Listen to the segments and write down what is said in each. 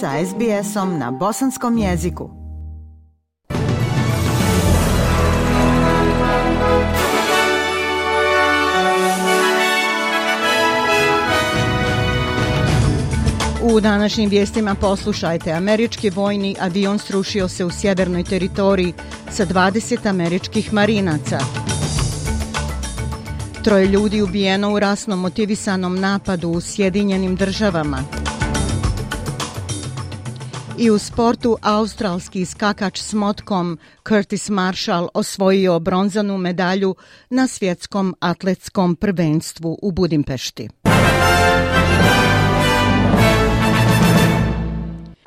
sa SBS-om na bosanskom jeziku. U današnjim vijestima poslušajte, američki vojni avion srušio se u sjevernoj teritoriji sa 20 američkih marinaca. Troje ljudi ubijeno u rasno motivisanom napadu u Sjedinjenim državama. I u sportu australski skakač s motkom Curtis Marshall osvojio bronzanu medalju na svjetskom atletskom prvenstvu u Budimpešti.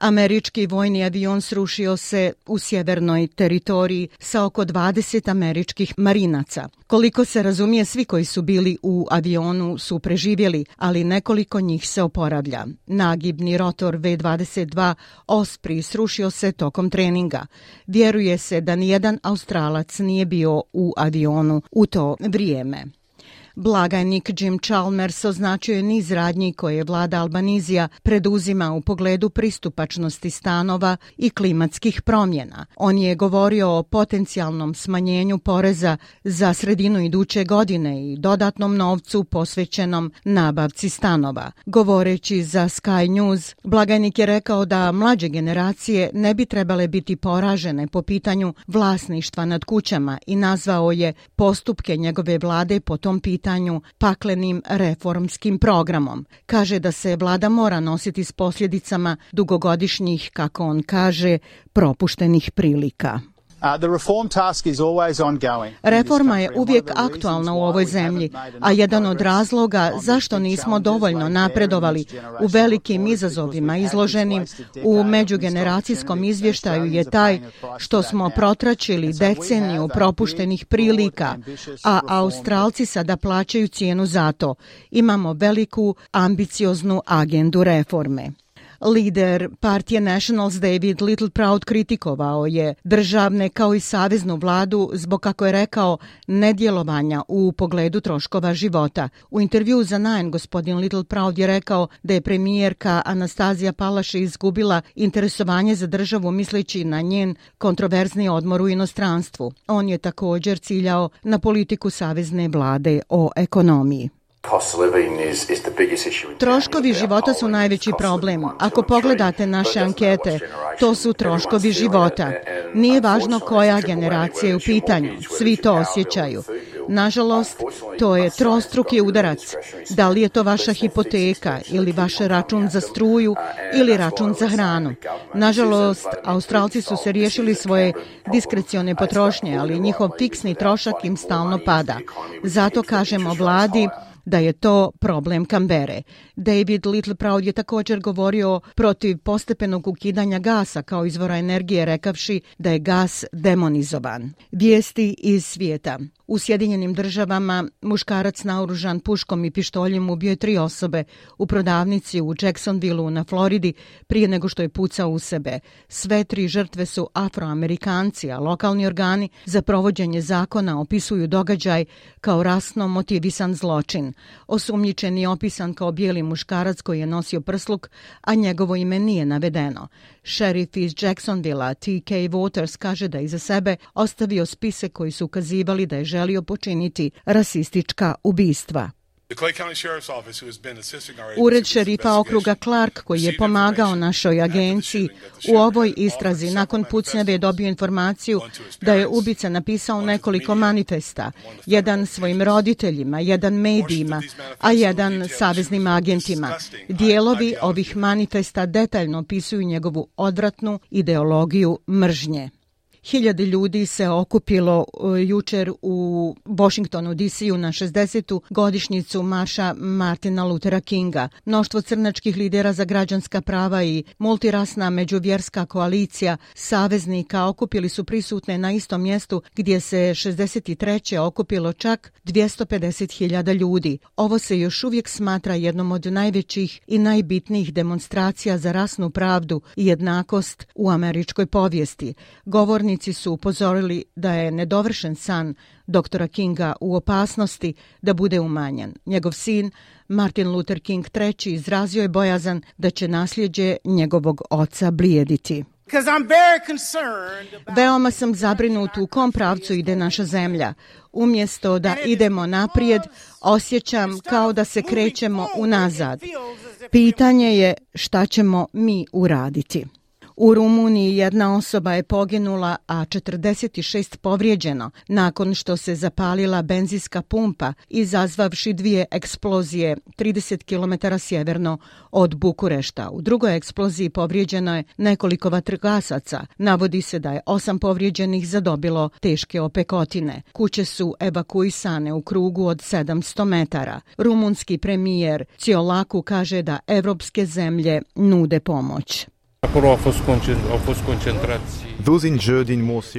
Američki vojni avion srušio se u sjevernoj teritoriji sa oko 20 američkih marinaca. Koliko se razumije, svi koji su bili u avionu su preživjeli, ali nekoliko njih se oporavlja. Nagibni rotor V-22 Osprey srušio se tokom treninga. Vjeruje se da nijedan Australac nije bio u avionu u to vrijeme. Blagajnik Jim Chalmers označio je niz radnji koje je vlada Albanizija preduzima u pogledu pristupačnosti stanova i klimatskih promjena. On je govorio o potencijalnom smanjenju poreza za sredinu iduće godine i dodatnom novcu posvećenom nabavci stanova. Govoreći za Sky News, blagajnik je rekao da mlađe generacije ne bi trebale biti poražene po pitanju vlasništva nad kućama i nazvao je postupke njegove vlade po tom pitanju pitanju paklenim reformskim programom. Kaže da se vlada mora nositi s posljedicama dugogodišnjih, kako on kaže, propuštenih prilika. Uh, Reforma je uvijek aktualna u ovoj zemlji, a jedan od razloga zašto nismo dovoljno napredovali u velikim izazovima izloženim u međugeneracijskom izvještaju je taj što smo protračili deceniju propuštenih prilika, a Australci sada plaćaju cijenu za to. Imamo veliku ambicioznu agendu reforme. Lider partije Nationals David Little Proud kritikovao je državne kao i saveznu vladu zbog, kako je rekao, nedjelovanja u pogledu troškova života. U intervju za Nine gospodin Little Proud je rekao da je premijerka Anastazija Palaše izgubila interesovanje za državu misleći na njen kontroverzni odmor u inostranstvu. On je također ciljao na politiku savezne vlade o ekonomiji. Troškovi života su najveći problem. Ako pogledate naše ankete, to su troškovi života. Nije važno koja generacija je u pitanju. Svi to osjećaju. Nažalost, to je trostruki udarac. Da li je to vaša hipoteka ili vaš račun za struju ili račun za hranu? Nažalost, Australci su se riješili svoje diskrecione potrošnje, ali njihov fiksni trošak im stalno pada. Zato kažemo vladi, da je to problem Kambere. David Little Proud je također govorio protiv postepenog ukidanja gasa kao izvora energije rekavši da je gas demonizovan. Vijesti iz svijeta. U Sjedinjenim državama muškarac naoružan puškom i pištoljem ubio je tri osobe u prodavnici u Jacksonvilleu na Floridi prije nego što je pucao u sebe. Sve tri žrtve su afroamerikanci, a lokalni organi za provođenje zakona opisuju događaj kao rasno motivisan zločin. Osumnjičen je opisan kao bijeli muškarac koji je nosio prsluk, a njegovo ime nije navedeno. Šerif iz Jacksonvillea T.K. Waters kaže da iza sebe ostavio spise koji su ukazivali da je želio počiniti rasistička ubistva. Ured šerifa okruga Clark, koji je pomagao našoj agenciji u ovoj istrazi, nakon pucnjave je dobio informaciju da je ubica napisao nekoliko manifesta, jedan svojim roditeljima, jedan medijima, a jedan saveznim agentima. Dijelovi ovih manifesta detaljno opisuju njegovu odvratnu ideologiju mržnje. Hiljade ljudi se okupilo e, jučer u Washingtonu DC-u na 60. godišnjicu marša Martina Luthera Kinga. Mnoštvo crnačkih lidera za građanska prava i multirasna međuvjerska koalicija saveznika okupili su prisutne na istom mjestu gdje se 63. okupilo čak 250.000 ljudi. Ovo se još uvijek smatra jednom od najvećih i najbitnijih demonstracija za rasnu pravdu i jednakost u američkoj povijesti. Govorni Pravnici su upozorili da je nedovršen san doktora Kinga u opasnosti da bude umanjen. Njegov sin, Martin Luther King III, izrazio je bojazan da će nasljeđe njegovog oca blijediti. Veoma sam zabrinut u kom pravcu ide naša zemlja. Umjesto da idemo naprijed, osjećam kao da se krećemo unazad. Pitanje je šta ćemo mi uraditi. U Rumuniji jedna osoba je poginula, a 46 povrijeđeno nakon što se zapalila benzinska pumpa izazvavši dvije eksplozije 30 km sjeverno od Bukurešta. U drugoj eksploziji povrijeđeno je nekoliko vatrgasaca. Navodi se da je osam povrijeđenih zadobilo teške opekotine. Kuće su evakuisane u krugu od 700 metara. Rumunski premijer Ciolaku kaže da evropske zemlje nude pomoć.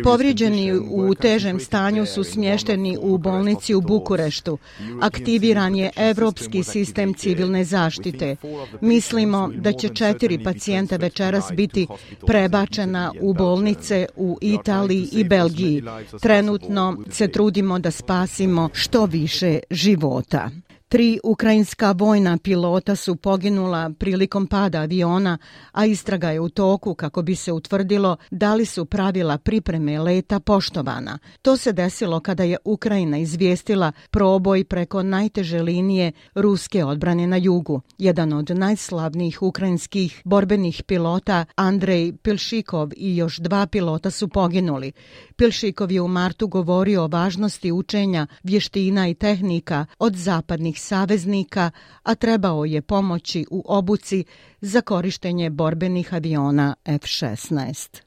Povrijeđeni u težem stanju su smješteni u bolnici u Bukureštu. Aktiviran je evropski sistem civilne zaštite. Mislimo da će četiri pacijenta večeras biti prebačena u bolnice u Italiji i Belgiji. Trenutno se trudimo da spasimo što više života. Tri ukrajinska vojna pilota su poginula prilikom pada aviona, a istraga je u toku kako bi se utvrdilo da li su pravila pripreme leta poštovana. To se desilo kada je Ukrajina izvijestila proboj preko najteže linije ruske odbrane na jugu. Jedan od najslavnijih ukrajinskih borbenih pilota, Andrej Pilšikov i još dva pilota su poginuli. Pilšikov je u martu govorio o važnosti učenja vještina i tehnika od zapadnih saveznika, a trebao je pomoći u obuci za korištenje borbenih aviona F-16.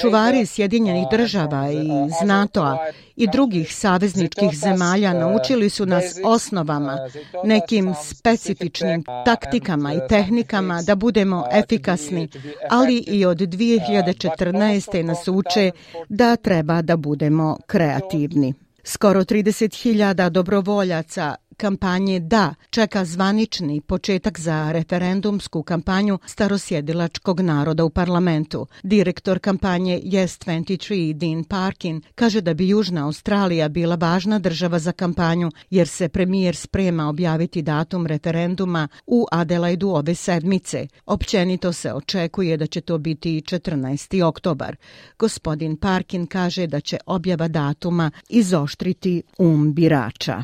Čuvari Sjedinjenih uh, država i iz uh, NATO-a i drugih savezničkih zemalja uh, naučili su nas osnovama, nekim specifičnim taktikama i tehnikama da budemo efikasni, ali i od 2014. nas uče da treba da budemo kreativni. Skoro 30.000 dobrovoljaca kampanje Da čeka zvanični početak za referendumsku kampanju starosjedilačkog naroda u parlamentu. Direktor kampanje Yes 23 Dean Parkin kaže da bi Južna Australija bila važna država za kampanju jer se premijer sprema objaviti datum referenduma u Adelaidu ove sedmice. Općenito se očekuje da će to biti 14. oktobar. Gospodin Parkin kaže da će objava datuma izoštriti um birača.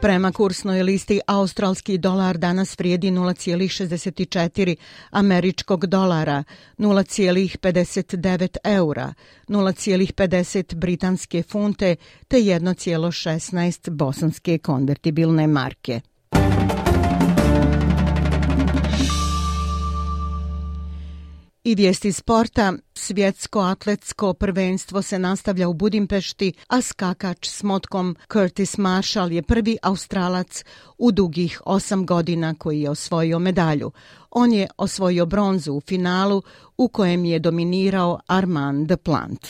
Prema kursnoj listi, australski dolar danas vrijedi 0,64 američkog dolara, 0,59 eura, 0,50 britanske funte te 1,16 bosanske konvertibilne marke. I vijesti sporta, svjetsko atletsko prvenstvo se nastavlja u Budimpešti, a skakač s motkom Curtis Marshall je prvi australac u dugih osam godina koji je osvojio medalju. On je osvojio bronzu u finalu u kojem je dominirao Armand Plant.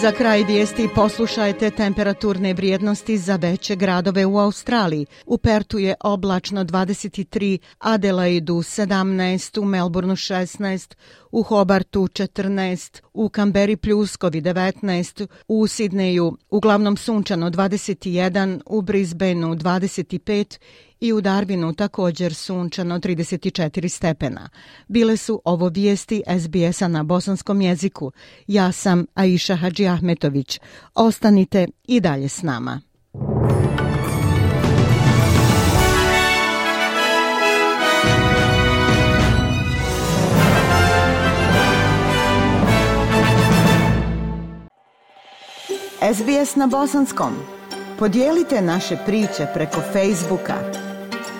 Za kraj vijesti poslušajte temperaturne vrijednosti za veće gradove u Australiji. U Pertu je oblačno 23, Adelaidu 17, u Melbourneu 16, u Hobartu 14, u Kamberi pljuskovi 19, u Sidneju uglavnom sunčano 21, u Brisbaneu 25 i u Darwinu također sunčano 34 stepena. Bile su ovo vijesti SBS-a na bosanskom jeziku. Ja sam Aisha Hadži Ahmetović. Ostanite i dalje s nama. SBS na bosanskom. Podijelite naše priče preko Facebooka.